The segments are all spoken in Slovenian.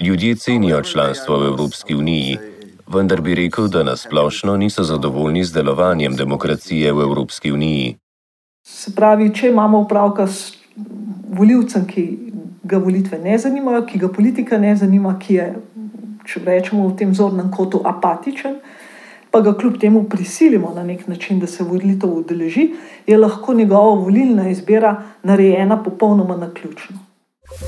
Ljudje cenijo članstvo v Evropski uniji, vendar bi rekel, da nasplošno niso zadovoljni z delovanjem demokracije v Evropski uniji. Se pravi, če imamo opravka s voljivcem, ki ga volitve ne zanimajo, ki ga politika ne zanima, ki je, če rečemo, v tem zornem kotu apatičen, pa ga kljub temu prisilimo na nek način, da se volitev udeleži, je lahko njegova volilna izbira narejena popolnoma na ključno. Pozdravljeni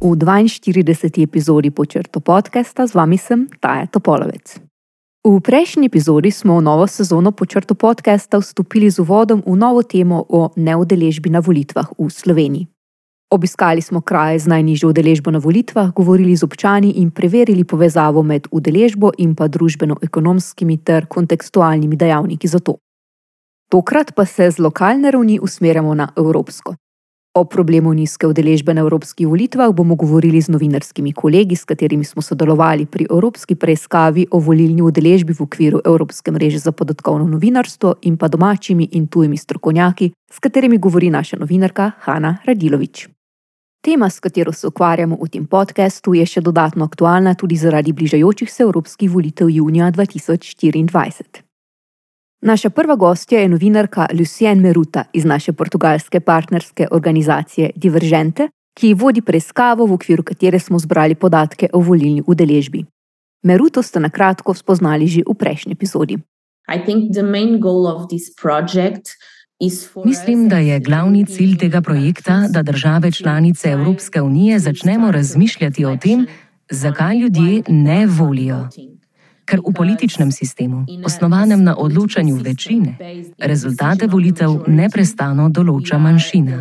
v 42. epizodi počrto podcasta, z vami sem Taja Topolovec. V prejšnji epizodi smo v novo sezono počrto podcasta vstopili z uvodom v novo temo o neudeležbi na volitvah v Sloveniji. Obiskali smo kraje z najnižjo udeležbo na volitvah, govorili z občani in preverili povezavo med udeležbo in pa družbeno-ekonomskimi ter kontekstualnimi dejavniki za to. Tokrat pa se z lokalne ravni usmerjamo na evropsko. O problemu nizke udeležbe na evropskih volitvah bomo govorili z novinarskimi kolegi, s katerimi smo sodelovali pri evropski preiskavi o volilni udeležbi v okviru Evropske mreže za podatkovno novinarstvo in pa domačimi in tujimi strokovnjaki, s katerimi govori naša novinarka Hanna Radilovič. Tema, s katero se ukvarjamo v tem podkastu, je še dodatno aktualna tudi zaradi bližajočih se evropskih volitev junija 2024. Naša prva gostja je novinarka Lucien Meruta iz naše portugalske partnerske organizacije Divergente, ki vodi preiskavo, v okviru katere smo zbrali podatke o volilni udeležbi. Meruto ste na kratko spoznali že v prejšnji epizodi. Mislim, da je glavni cilj tega projekta, da države članice Evropske unije začnemo razmišljati o tem, zakaj ljudje ne volijo ker v političnem sistemu, osnovanem na odločanju večine, rezultate volitev neprestano določa manjšina.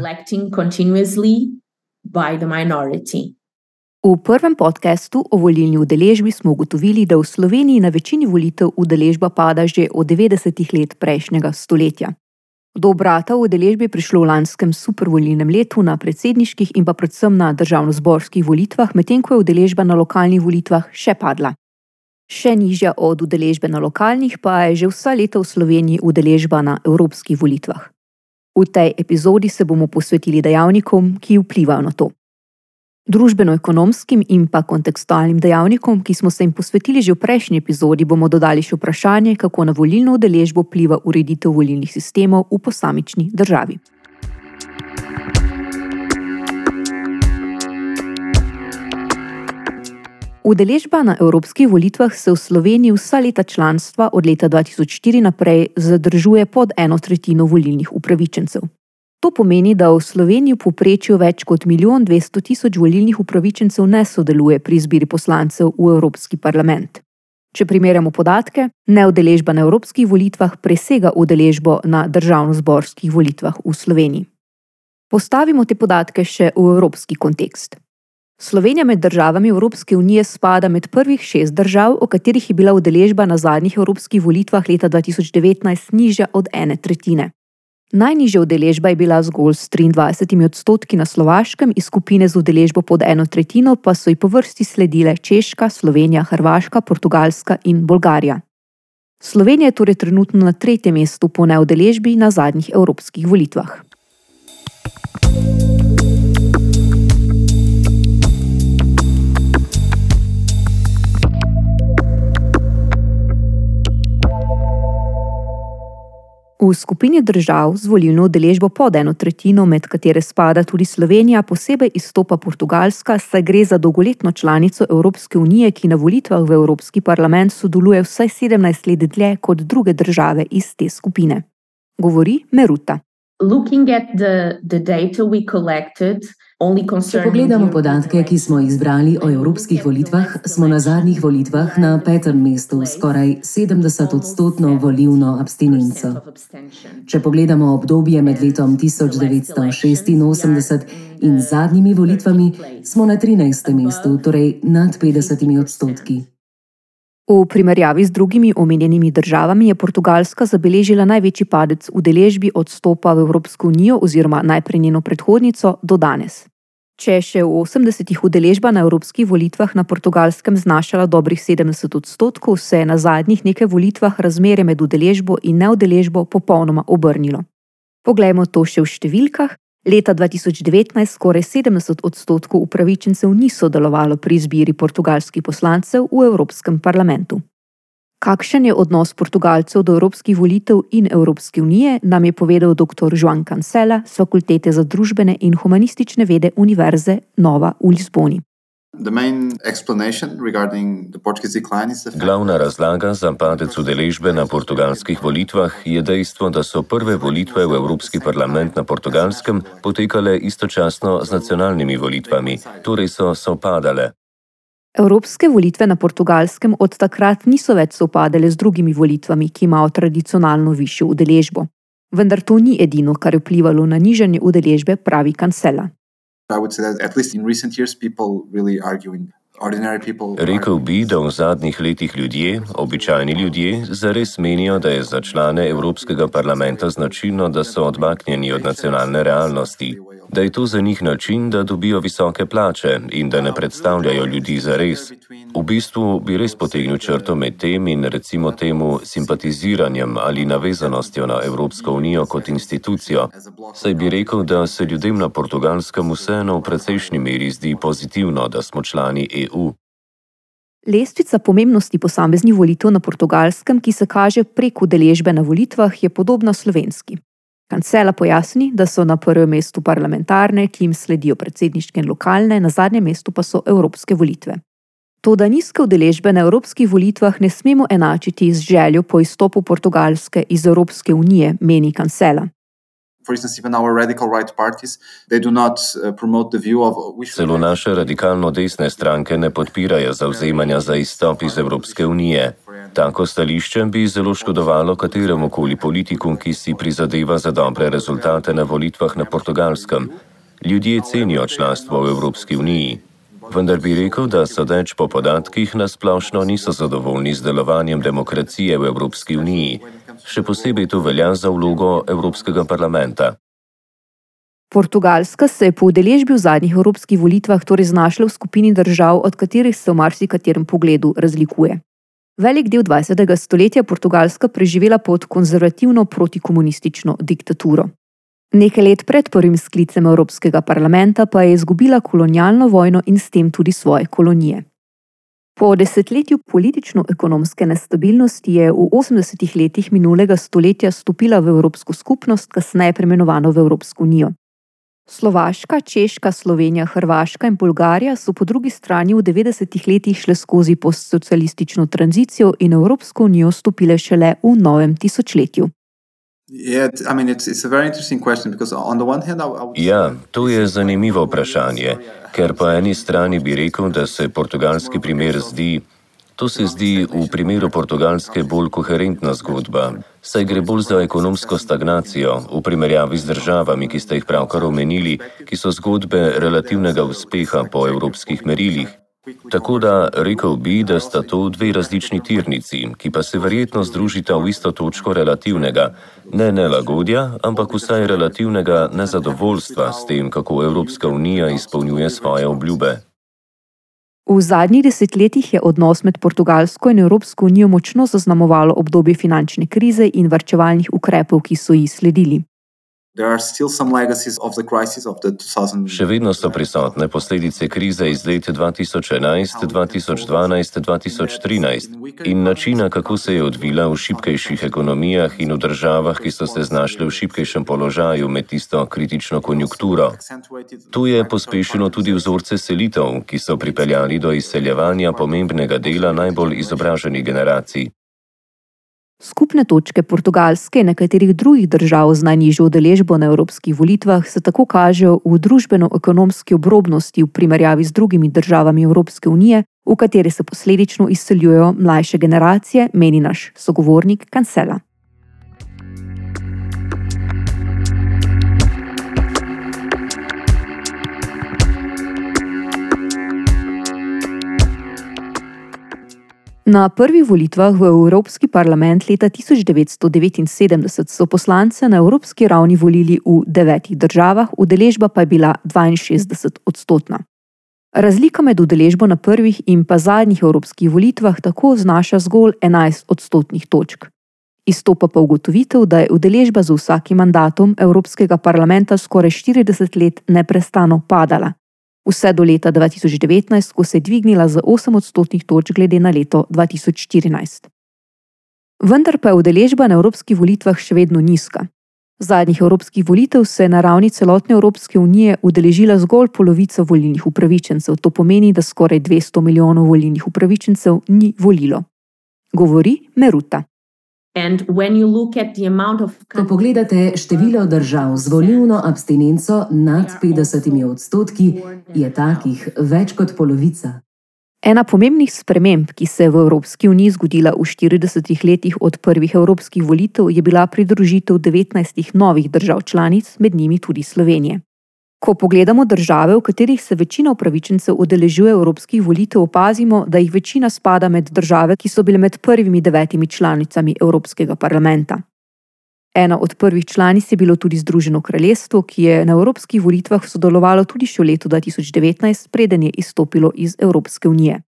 V prvem podkastu o volilni udeležbi smo ugotovili, da v Sloveniji na večini volitev udeležba pada že od 90-ih let prejšnjega stoletja. Do obrata v udeležbi je prišlo v lanskem supervolilnem letu na predsedniških in pa predvsem na državno-zborskih volitvah, medtem ko je udeležba na lokalnih volitvah še padla. Še nižja od udeležbe na lokalnih pa je že vsa leta v Sloveniji udeležba na evropskih volitvah. V tej epizodi se bomo posvetili dejavnikom, ki vplivajo na to. Družbeno-ekonomskim in pa kontekstualnim dejavnikom, ki smo se jim posvetili že v prejšnji epizodi, bomo dodali še vprašanje, kako na volilno udeležbo vpliva ureditev volilnih sistemov v posamični državi. Udeležba na evropskih volitvah se v Sloveniji vsa leta članstva od leta 2004 naprej zadržuje pod eno tretjino volilnih upravičencev. To pomeni, da v Sloveniji v povprečju več kot milijon dvesto tisoč volilnih upravičencev ne sodeluje pri izbiri poslancev v Evropski parlament. Če primerjamo podatke, neudeležba na evropskih volitvah presega udeležbo na državno-zborskih volitvah v Sloveniji. Postavimo te podatke še v evropski kontekst. Slovenija med državami Evropske unije spada med prvih šest držav, v katerih je bila udeležba na zadnjih evropskih volitvah leta 2019 nižja od ene tretjine. Najnižja udeležba je bila zgolj s 23 odstotki na Slovaškem, iz skupine z udeležbo pod eno tretjino pa so ji po vrsti sledile Češka, Slovenija, Hrvaška, Portugalska in Bolgarija. Slovenija je torej trenutno na tretjem mestu po neudeležbi na zadnjih evropskih volitvah. V skupini držav z volilno udeležbo pod eno tretjino, med katere spada tudi Slovenija, posebej izstopa Portugalska, saj gre za dolgoletno članico Evropske unije, ki na volitvah v Evropski parlament sodeluje vsaj 17 let dlje kot druge države iz te skupine. Govori Meruta. Looking at the, the data we collected, Če pogledamo podatke, ki smo jih zbrali o evropskih volitvah, smo na zadnjih volitvah na petem mestu s skoraj 70-odstotno volivno abstinenco. Če pogledamo obdobje med letom 1986 in zadnjimi volitvami, smo na 13. mestu, torej nad 50 odstotki. V primerjavi z drugimi omenjenimi državami je Portugalska zabeležila največji padec udeležbi odstopa v Evropsko unijo oziroma najprej njeno predhodnico do danes. Če je še v 80-ih udeležba na evropskih volitvah na portugalskem znašala dobrih 70 odstotkov, se je na zadnjih nekaj volitvah razmerje med udeležbo in neudeležbo popolnoma obrnilo. Poglejmo to še v številkah. Leta 2019 skoraj 70 odstotkov upravičencev ni sodelovalo pri izbiri portugalskih poslancev v Evropskem parlamentu. Kakšen je odnos Portugalcev do evropskih volitev in Evropske unije, nam je povedal dr. Joan Cancela z Fakultete za družbene in humanistične vede Univerze Nova v Lizboni. Glavna razlaga za padec udeležbe na portugalskih volitvah je dejstvo, da so prve volitve v Evropski parlament na portugalskem potekale istočasno z nacionalnimi volitvami, torej so sopadale. Evropske volitve na portugalskem od takrat niso več sopadale z drugimi volitvami, ki imajo tradicionalno višjo udeležbo. Vendar to ni edino, kar je vplivalo na nižanje udeležbe, pravi kancela. Rekel bi, da v zadnjih letih ljudje, običajni ljudje, zares menijo, da je za člane Evropskega parlamenta značilno, da so odmaknjeni od nacionalne realnosti da je to za njih način, da dobijo visoke plače in da ne predstavljajo ljudi za res. V bistvu bi res potegnil črto med tem in recimo temu simpatiziranjem ali navezanostjo na Evropsko unijo kot institucijo. Saj bi rekel, da se ljudem na portugalskem vseeno v precejšnji meri zdi pozitivno, da smo člani EU. Lestvica pomembnosti posameznih volitev na portugalskem, ki se kaže prek udeležbe na volitvah, je podobna slovenski. Kancela pojasni, da so na prvem mestu parlamentarne, ki jim sledijo predsedniške in lokalne, na zadnjem mestu pa so evropske volitve. To, da nizke udeležbe na evropskih volitvah ne smemo enačiti z željo po izstopu Portugalske iz Evropske unije, meni Kancela. Celo naše radikalno desne stranke ne podpirajo zauzemanja za izstop iz Evropske unije. Tako stališče bi zelo škodovalo kateremu koli politiku, ki si prizadeva za dobre rezultate na volitvah na portugalskem. Ljudje cenijo članstvo v Evropski uniji. Vendar bi rekel, da sodeč po podatkih nasplošno niso zadovoljni z delovanjem demokracije v Evropski uniji. Še posebej to velja za vlogo Evropskega parlamenta. Portugalska se je po udeležbi v zadnjih evropskih volitvah torej znašla v skupini držav, od katerih se v marsikaterem pogledu razlikuje. Velik del 20. stoletja je Portugalska preživela pod konzervativno protikomunistično diktaturo. Nekaj let pred prvim sklicem Evropskega parlamenta pa je izgubila kolonialno vojno in s tem tudi svoje kolonije. Po desetletju politično-ekonomske nestabilnosti je v 80-ih letih minulega stoletja stopila v Evropsko skupnost, kasneje premenovano v Evropsko unijo. Slovaška, Češka, Slovenija, Hrvaška in Bolgarija so po drugi strani v 90-ih letih šle skozi postsocialistično tranzicijo in Evropsko unijo stopile šele v novem tisočletju. Ja, to je zanimivo vprašanje, ker po eni strani bi rekel, da se portugalski primer zdi, To se zdi v primeru Portugalske bolj koherentna zgodba, saj gre bolj za ekonomsko stagnacijo v primerjavi z državami, ki ste jih pravkar omenili, ki so zgodbe relativnega uspeha po evropskih merilih. Tako da rekel bi, da sta to dve različni tirnici, ki pa se verjetno združita v isto točko relativnega, ne nelagodja, ampak vsaj relativnega nezadovoljstva s tem, kako Evropska unija izpolnjuje svoje obljube. V zadnjih desetletjih je odnos med Portugalsko in Evropsko unijo močno zaznamovalo obdobje finančne krize in varčevalnih ukrepov, ki so ji sledili. Še vedno so prisotne posledice krize iz let 2011, 2012, 2013 in načina, kako se je odvila v šipkejših ekonomijah in v državah, ki so se znašle v šipkejšem položaju med tisto kritično konjunkturo. Tu je pospešeno tudi vzorce selitev, ki so pripeljali do izseljevanja pomembnega dela najbolj izobraženih generacij. Skupne točke Portugalske in nekaterih drugih držav z najnižjo udeležbo na evropskih volitvah se tako kažejo v družbeno-ekonomski obrobnosti v primerjavi z drugimi državami Evropske unije, v katere se posledično izseljujejo mlajše generacije, meni naš sogovornik Kancela. Na prvih volitvah v Evropski parlament leta 1979 so poslance na evropski ravni volili v devetih državah, udeležba pa je bila 62 odstotna. Razlika med udeležbo na prvih in pa zadnjih evropskih volitvah tako znaša zgolj 11 odstotnih točk. Izstopa pa ugotovitev, da je udeležba z vsakim mandatom Evropskega parlamenta skoraj 40 let neprestano padala, vse do leta 2019, ko se je dvignila za 8 odstotnih točk glede na leto 2014. Vendar pa je udeležba na evropskih volitvah še vedno nizka. Zadnjih evropskih volitev se je na ravni celotne Evropske unije udeležila zgolj polovica volilnih upravičencev, to pomeni, da skoraj 200 milijonov volilnih upravičencev ni volilo. Govori Meruta. Ko pogledate število držav z volilno abstinenco nad 50 odstotki, je takih več kot polovica. Ena pomembnih sprememb, ki se je v Evropski uniji zgodila v 40 letih od prvih evropskih volitev, je bila pridružitev 19 novih držav članic, med njimi tudi Slovenije. Ko pogledamo države, v katerih se večina upravičencev udeležuje evropskih volitev, opazimo, da jih večina spada med države, ki so bile med prvimi devetimi članicami Evropskega parlamenta. Ena od prvih članic je bilo tudi Združeno kraljestvo, ki je na evropskih volitvah sodelovalo tudi še v letu 2019, preden je izstopilo iz Evropske unije.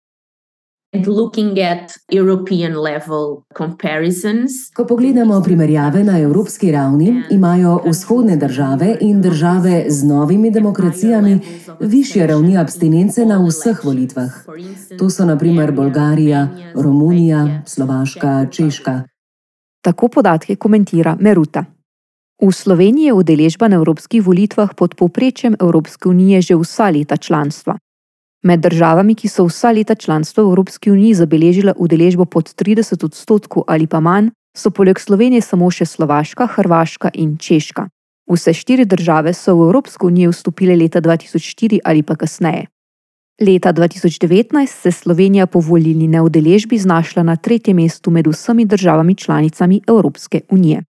Ko pogledamo primerjave na evropski ravni, imajo vzhodne države in države z novimi demokracijami više ravni abstinence na vseh volitvah. To so naprimer Bolgarija, Romunija, Slovaška, Češka. Tako podatke komentira Meruta. V Sloveniji je udeležba na evropskih volitvah pod povprečjem Evropske unije že vsa leta članstva. Med državami, ki so vsa leta članstva v Evropski uniji zabeležile udeležbo pod 30 odstotkov ali pa manj, so poleg Slovenije samo še Slovaška, Hrvaška in Češka. Vse štiri države so v Evropsko unijo vstopile leta 2004 ali pa kasneje. Leta 2019 se Slovenija po volilni neudeležbi znašla na tretjem mestu med vsemi državami članicami Evropske unije.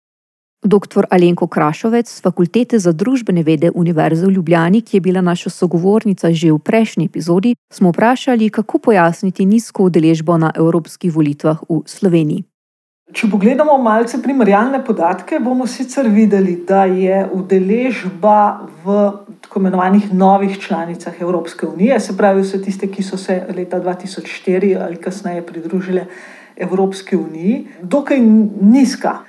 Dr. Alenko Krašovec z Fakultete za družbene vede Univerze v Ljubljani, ki je bila naša sogovornica že v prejšnji epizodi, smo vprašali, kako pojasniti nizko udeležbo na evropskih volitvah v Sloveniji. Če pogledamo malce primerjalne podatke, bomo sicer videli, da je udeležba v tako imenovanih novih članicah Evropske unije, se pravi vse tiste, ki so se leta 2004 ali kasneje pridružile Evropski uniji, dokaj nizka.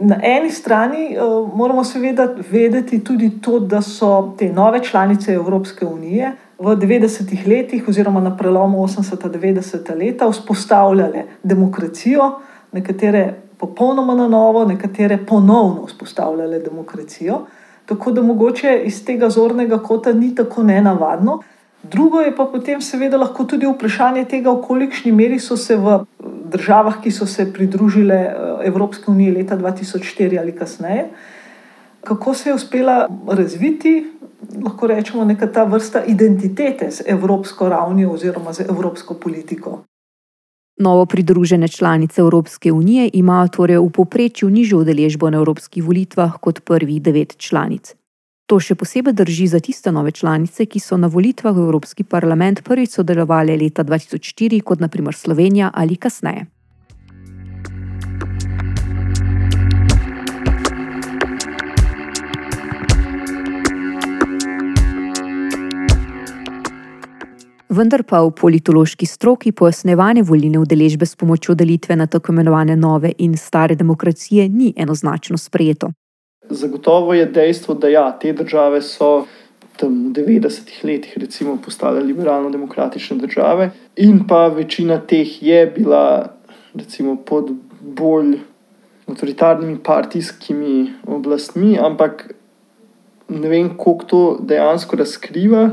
Na eni strani uh, moramo seveda vedeti tudi to, da so te nove članice Evropske unije v 90-ih letih, oziroma na prelomu 80-90 leta, vzpostavljale demokracijo, nekatere popolnoma na novo, nekatere ponovno vzpostavljale demokracijo. Tako da mogoče iz tega zornega kota ni tako nenavadno. Drugo je pa potem seveda lahko tudi vprašanje tega, v kolikšni meri so se v državah, ki so se pridružile eh, Evropske unije leta 2004 ali kasneje, kako se je uspela razviti, lahko rečemo, neka ta vrsta identitete z evropsko ravnijo oziroma z evropsko politiko. Novo pridružene članice Evropske unije imajo torej v povprečju nižjo udeležbo na evropskih volitvah kot prvih devet članic. To še posebej drži za tiste nove članice, ki so na volitvah v Evropski parlament prvič sodelovali leta 2004, kot naprimer Slovenija ali kasneje. Vendar pa v politološki stroki pojasnevanje volilne udeležbe s pomočjo delitve na tako imenovane nove in stare demokracije ni enoznačno sprejeto. Zagotovo je dejstvo, da ja, te države so tam v 90-ih letih recimo, postale liberalno-demokratične države, in pa večina teh je bila recimo, pod bolj avtoritarnimi partijskimi oblastmi, ampak ne vem, koliko to dejansko razkriva,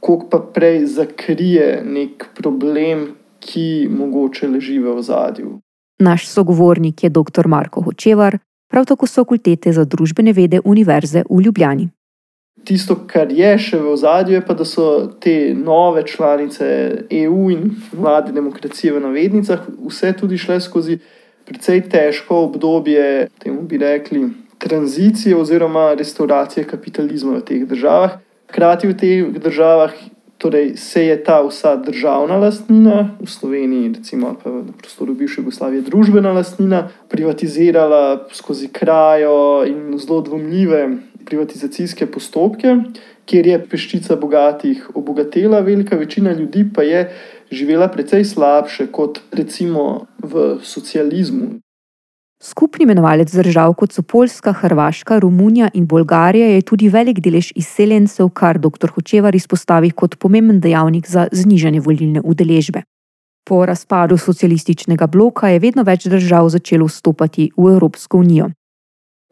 koliko pa prej zakrije nek problem, ki mogoče leži v ozadju. Naš sogovornik je dr. Marko Hočevar, prav tako so fakultete za družbene vede Univerze v Ljubljani. Tisto, kar je še v ozadju, je pa, da so te nove članice EU in mlade demokracije v navednicah vse tudi šle skozi precej težko obdobje, temu bi rekli, tranzicije oziroma restauracije kapitalizma v teh državah. Hkrati v teh državah torej se je ta vsa državna lastnina, v Sloveniji, recimo na prostoru bivše Jugoslavije, družbena lastnina, privatizirala skozi krajo in zelo dvomljive privatizacijske postopke, kjer je peščica bogatih obogatela, velika večina ljudi pa je živela precej slabše kot recimo v socializmu. Skupni imenovalec držav, kot so Poljska, Hrvaška, Romunija in Bolgarija, je tudi velik delež izseljencev, kar dr. Hočevar izpostavi kot pomemben dejavnik za znižanje volilne udeležbe. Po razpadu socialističnega bloka je vedno več držav začelo vstopati v Evropsko unijo.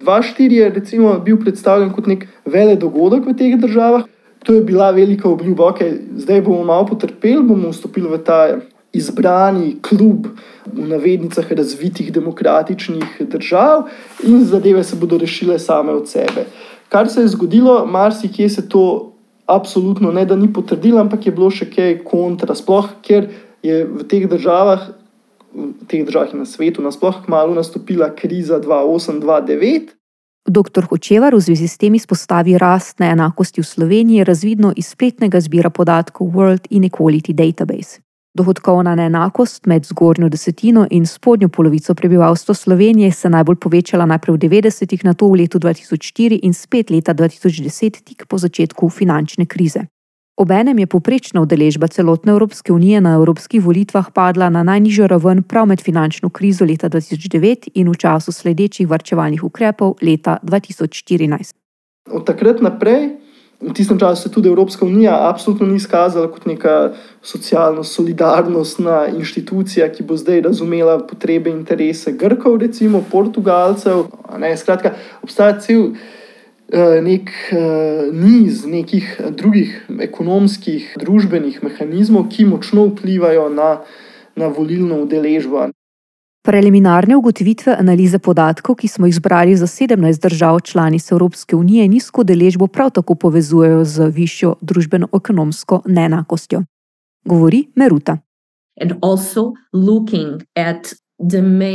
2-4 je recimo, bil predstavljen kot nek velik dogodek v teh državah. To je bila velika obljuba, da okay, zdaj bomo malo potrpeli, bomo vstopili v ta izbrani klub v navednicah razvitih demokratičnih držav in zadeve se bodo rešile same od sebe. Kar se je zgodilo, marsikje se to absolutno ne da ni potrdilo, ampak je bilo še kaj kontra, sploh ker je v teh državah, v teh državah in na svetu, nasploh kmalo nastopila kriza 2008-2009. Dr. Hočevar v zvezi s tem izpostavi rast neenakosti v Sloveniji, razvidno iz spletnega zbira podatkov World Inequality Database. Dohodkovna neenakost med zgornjo desetino in spodnjo polovico prebivalstva Slovenije se je najbolj povečala najprej v 90-ih, nato v letu 2004 in spet leta 2010, tik po začetku finančne krize. Obenem je poprečna udeležba celotne Evropske unije na evropskih volitvah padla na najnižjo raven prav med finančno krizo leta 2009 in v času sledečih varčevalnih ukrepov leta 2014. Od takrat naprej v tistem času se tudi Evropska unija absolutno ni izkazala kot neka socialno-solidarnostna inštitucija, ki bo zdaj razumela potrebe in interese Grkov, recimo Portugalcev. Ne, skratka, obstaja cel eh, nek eh, niz nekih drugih ekonomskih, družbenih mehanizmov, ki močno vplivajo na, na volilno udeležbo. Preliminarne ugotovitve analize podatkov, ki smo jih zbrali za 17 držav članic Evropske unije, nizko deležbo prav tako povezujejo z višjo družbeno-ekonomsko neenakostjo. Govori Meruta.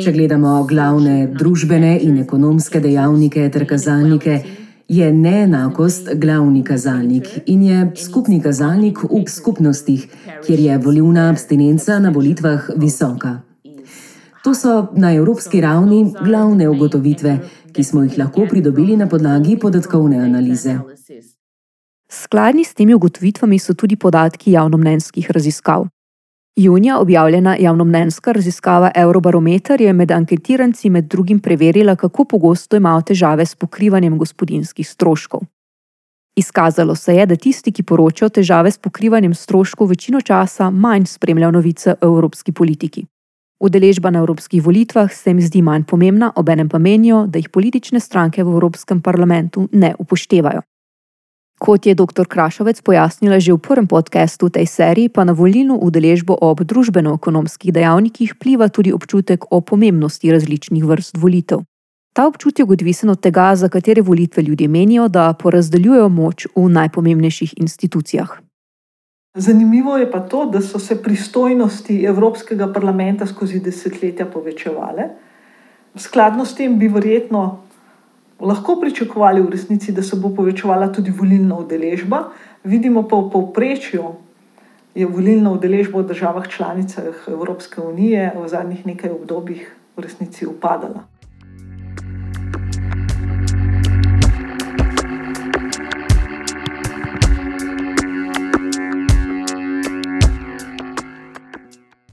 Če gledamo glavne družbene in ekonomske dejavnike ter kazalnike, je neenakost glavni kazalnik in je skupni kazalnik v skupnostih, kjer je volilna abstinenca na volitvah visoka. To so na evropski ravni glavne ugotovitve, ki smo jih lahko pridobili na podlagi podatkovne analize. Skladni s temi ugotovitvami so tudi podatki javnomnenjskih raziskav. Junija objavljena javnomnenjska raziskava Eurobarometer je med anketiranci med drugim preverila, kako pogosto imajo težave s pokrivanjem gospodinskih stroškov. Izkazalo se je, da tisti, ki poročajo težave s pokrivanjem stroškov, večino časa manj spremljajo novice o evropski politiki. Udeležba na evropskih volitvah se jim zdi manj pomembna, obenem pa menijo, da jih politične stranke v Evropskem parlamentu ne upoštevajo. Kot je dr. Krašovec pojasnila že v prvem podkastu tej seriji, pa na volilno udeležbo ob družbeno-ekonomskih dejavnikih pliva tudi občutek o pomembnosti različnih vrst volitev. Ta občutek je odvisen od tega, za katere volitve ljudje menijo, da porazdeljujejo moč v najpomembnejših institucijah. Zanimivo je pa to, da so se pristojnosti Evropskega parlamenta skozi desetletja povečevale. Skladno s tem bi verjetno lahko pričakovali resnici, da se bo povečevala tudi volilna udeležba. Vidimo pa v povprečju, da je volilna udeležba v državah članicah Evropske unije v zadnjih nekaj obdobjih v resnici upadala.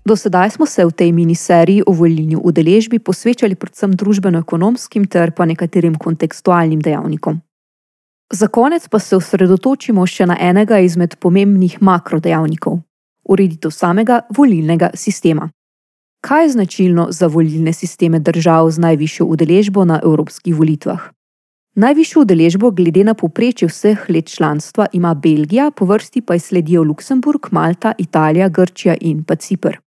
Do sedaj smo se v tej miniseriji o volilni udeležbi posvečali predvsem družbeno-ekonomskim ter pa nekaterim kontekstualnim dejavnikom. Za konec pa se osredotočimo še na enega izmed pomembnih makrodejavnikov: ureditev samega volilnega sistema. Kaj je značilno za volilne sisteme držav z najvišjo udeležbo na evropskih volitvah? Najvišjo udeležbo glede na poprečje vseh let članstva ima Belgija, po vrsti pa je sledijo Luksemburg, Malta, Italija, Grčija in pa Cipr.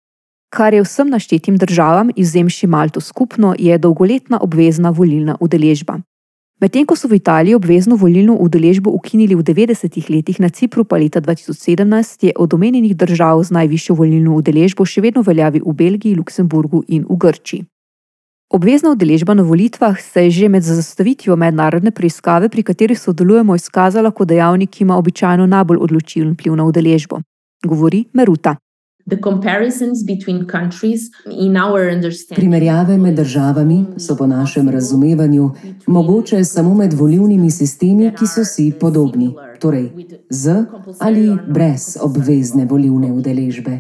Kar je vsem naštetim državam, izjemši Malto skupno, je dolgoletna obvezna volilna udeležba. Medtem ko so v Italiji obvezno volilno udeležbo ukinili v 90-ih letih, na Cipru pa leta 2017, je od omenjenih držav z najvišjo volilno udeležbo še vedno veljavi v Belgiji, Luksemburgu in v Grčiji. Obvezna udeležba na volitvah se je že med zastavitvijo mednarodne preiskave, pri kateri sodelujemo, izkazala kot dejavnik, ki ima običajno najbolj odločilen vpliv na udeležbo. Govori Meruta. Primerjave med državami so po našem razumevanju mogoče samo med volivnimi sistemi, ki so si podobni, torej z ali brez obvezne volivne udeležbe.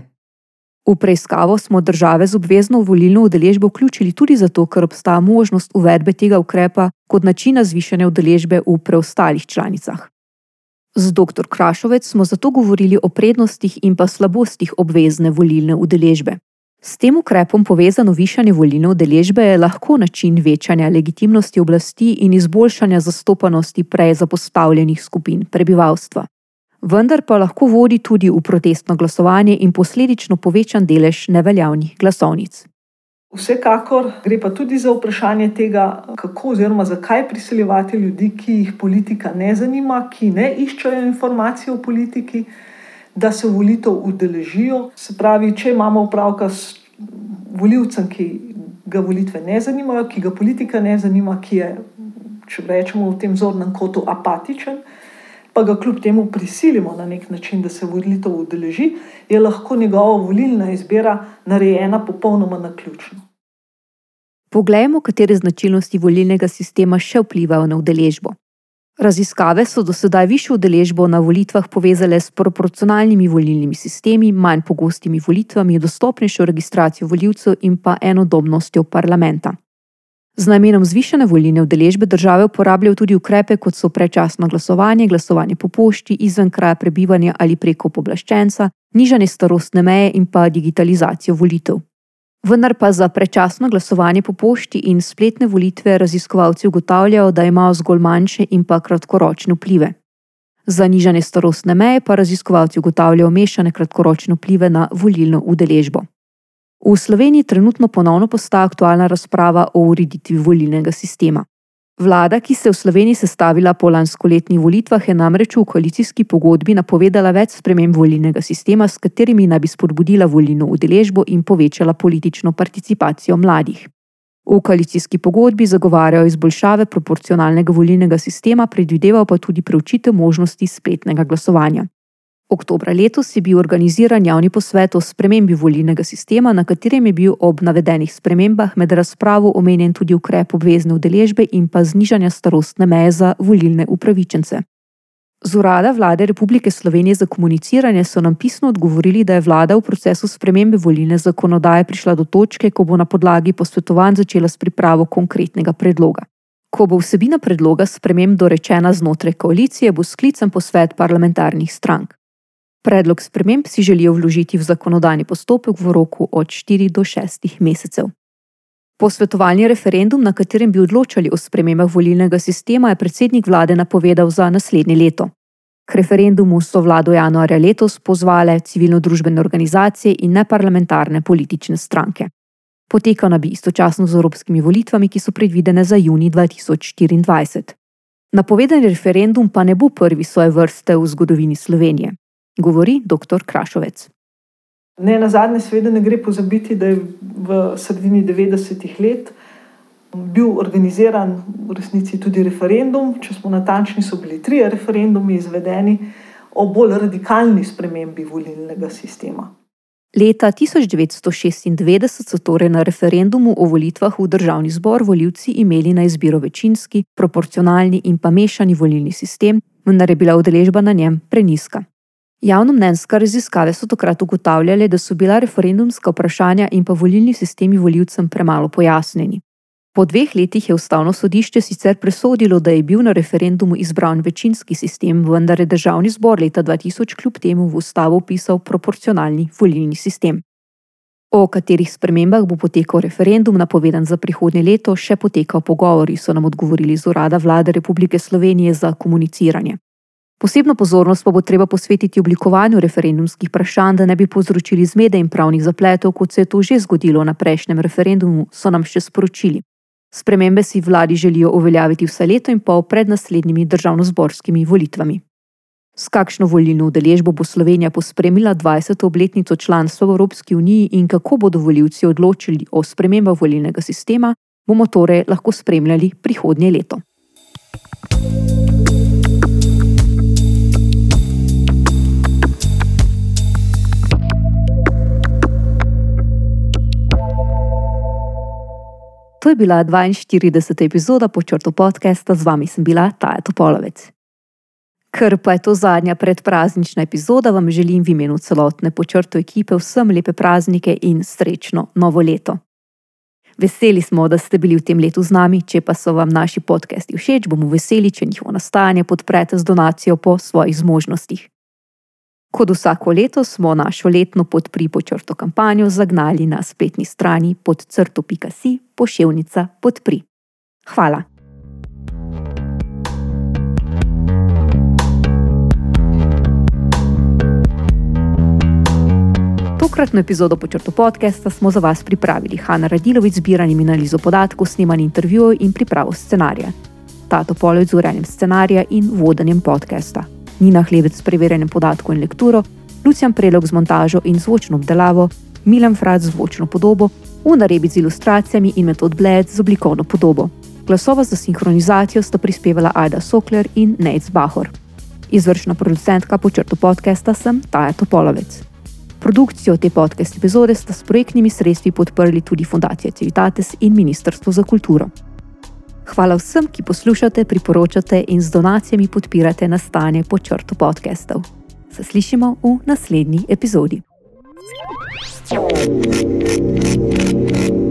V preiskavo smo države z obvezno volilno udeležbo vključili tudi zato, ker obstaja možnost uvedbe tega ukrepa kot načina zvišene udeležbe v preostalih članicah. Z dr. Krašovec smo zato govorili o prednostih in pa slabostih obvezne volilne udeležbe. S tem ukrepom povezano višanje volilne udeležbe je lahko način večanja legitimnosti oblasti in izboljšanja zastopanosti prej zapostavljenih skupin prebivalstva vendar pa lahko vodi tudi v protestno glasovanje in posledično povečan delež neveljavnih glasovnic. Vsekakor gre pa tudi za vprašanje tega, kako oziroma zakaj priseljevati ljudi, ki jih politika ne zanima, ki ne iščejo informacije o politiki, da se volitev udeležijo. Se pravi, če imamo upravka s voljivcem, ki ga volitve ne zanimajo, ki ga politika ne zanima, ki je, če rečemo, v tem zornem kotu apatičen pa ga kljub temu prisilimo na nek način, da se volitev udeleži, je lahko njegova volilna izbira narejena popolnoma na ključno. Poglejmo, katere značilnosti volilnega sistema še vplivajo na udeležbo. Raziskave so do sedaj višjo udeležbo na volitvah povezale s proporcionalnimi volilnimi sistemi, manj pogostimi volitvami, dostopnejšo registracijo voljivcev in pa enodobnostjo parlamenta. Z namenom zvišene volilne udeležbe države uporabljajo tudi ukrepe, kot so predčasno glasovanje, glasovanje po pošti, izven kraja prebivanja ali preko poblaščenca, nižanje starostne meje in pa digitalizacijo volitev. Vendar pa za predčasno glasovanje po pošti in spletne volitve raziskovalci ugotavljajo, da imajo zgolj manjše in pa kratkoročne vplive. Za nižanje starostne meje pa raziskovalci ugotavljajo mešane kratkoročne vplive na volilno udeležbo. V Sloveniji trenutno ponovno postaja aktualna razprava o ureditvi volilnega sistema. Vlada, ki se je v Sloveniji sestavila po lanskoletnih volitvah, je namreč v koalicijski pogodbi napovedala več sprememb volilnega sistema, s katerimi naj bi spodbudila volilno udeležbo in povečala politično participacijo mladih. V koalicijski pogodbi zagovarjajo izboljšave proporcionalnega volilnega sistema, predvidevajo pa tudi preučitev možnosti spletnega glasovanja. Oktobra letos je bil organiziran javni posvet o spremembi volilnega sistema, na katerem je bil ob navedenih spremembah med razpravo omenjen tudi ukrep obvezne udeležbe in pa znižanja starostne meje za volilne upravičence. Z urada vlade Republike Slovenije za komuniciranje so nam pisno odgovorili, da je vlada v procesu spremembe volilne zakonodaje prišla do točke, ko bo na podlagi posvetovanj začela s pripravo konkretnega predloga. Ko bo vsebina predloga sprememb dorečena znotraj koalicije, bo sklican posvet parlamentarnih strank. Predlog sprememb si želijo vložiti v zakonodajni postopek v roku od 4 do 6 mesecev. Posvetovalni referendum, na katerem bi odločali o spremembah volilnega sistema, je predsednik vlade napovedal za naslednje leto. K referendumu so vlado januarja letos pozvale civilno-družbene organizacije in neparlamentarne politične stranke. Potekal naj bi istočasno z evropskimi volitvami, ki so predvidene za juni 2024. Napovedani referendum pa ne bo prvi svoje vrste v zgodovini Slovenije govori dr. Krašovec. Ne, na zadnje, seveda, ne gre pozabiti, da je v sredini 90-ih let bil organiziran v resnici tudi referendum. Če smo natančni, so bili tri referendumi izvedeni o bolj radikalni spremembi volilnega sistema. Leta 1996 so torej na referendumu o volitvah v državni zbor voljivci imeli na izbiro večinski, proporcionalni in pa mešani volilni sistem, vendar je bila udeležba na njem preniska. Javnomnenjske raziskave so takrat ugotavljale, da so bila referendumska vprašanja in pa volilni sistemi voljivcem premalo pojasnjeni. Po dveh letih je ustavno sodišče sicer presodilo, da je bil na referendumu izbran večinski sistem, vendar je državni zbor leta 2000 kljub temu v ustavo upisal proporcionalni volilni sistem. O katerih spremembah bo potekal referendum, napovedan za prihodnje leto, še potekajo pogovori, so nam odgovorili z urada vlade Republike Slovenije za komuniciranje. Posebno pozornost pa bo treba posvetiti oblikovanju referendumskih vprašanj, da ne bi povzročili zmede in pravnih zapletov, kot se je to že zgodilo na prejšnjem referendumu, so nam še sporočili. Spremembe si vladi želijo uveljaviti vse leto in pol pred naslednjimi državno-zborskimi volitvami. S kakšno volilno udeležbo bo Slovenija pospremila 20. obletnico članstva v Evropski uniji in kako bodo voljivci odločili o spremembah volilnega sistema, bomo torej lahko spremljali prihodnje leto. To je bila 42. epizoda počrtu podcasta, z vami sem bila Taja Topolovec. Ker pa je to zadnja predpraznična epizoda, vam želim v imenu celotne počrtu ekipe vsem lepe praznike in srečno novo leto. Veseli smo, da ste bili v tem letu z nami, če pa so vam naši podcasti všeč, bomo veseli, če njihovo nastajanje podprete z donacijo po svojih zmožnostih. Kot vsako leto smo našo letno podpri počrto kampanjo zagnali na spletni strani podcrto.si pošiljnica podpri. Hvala. Tokratno epizodo počrto podcasta smo za vas pripravili Hanna Radilovic z zbiranjem analizo podatkov, snemanjem intervjujev in pripravo scenarija. Tato Polovec z urejanjem scenarija in vodenjem podcasta. Nina Hlebec s preverjanjem podatkov in lekturo, Lucian Prelog z montažo in zvočno obdelavo, Milan Frac z zvočno podobo, Una Rebi z ilustracijami in metod Bled z oblikovno podobo. Glasova za sinhronizacijo sta prispevala Aida Sokler in Nate Bahor. Izvršna producentka počrto podcasta sem Taja Topolovec. Produkcijo te podcast epizode sta s projektnimi sredstvi podprli tudi Fundacija Civitates in Ministrstvo za kulturo. Hvala vsem, ki poslušate, priporočate in z donacijami podpirate nastanje po črtu podkastov. Se slišimo v naslednji epizodi. thank you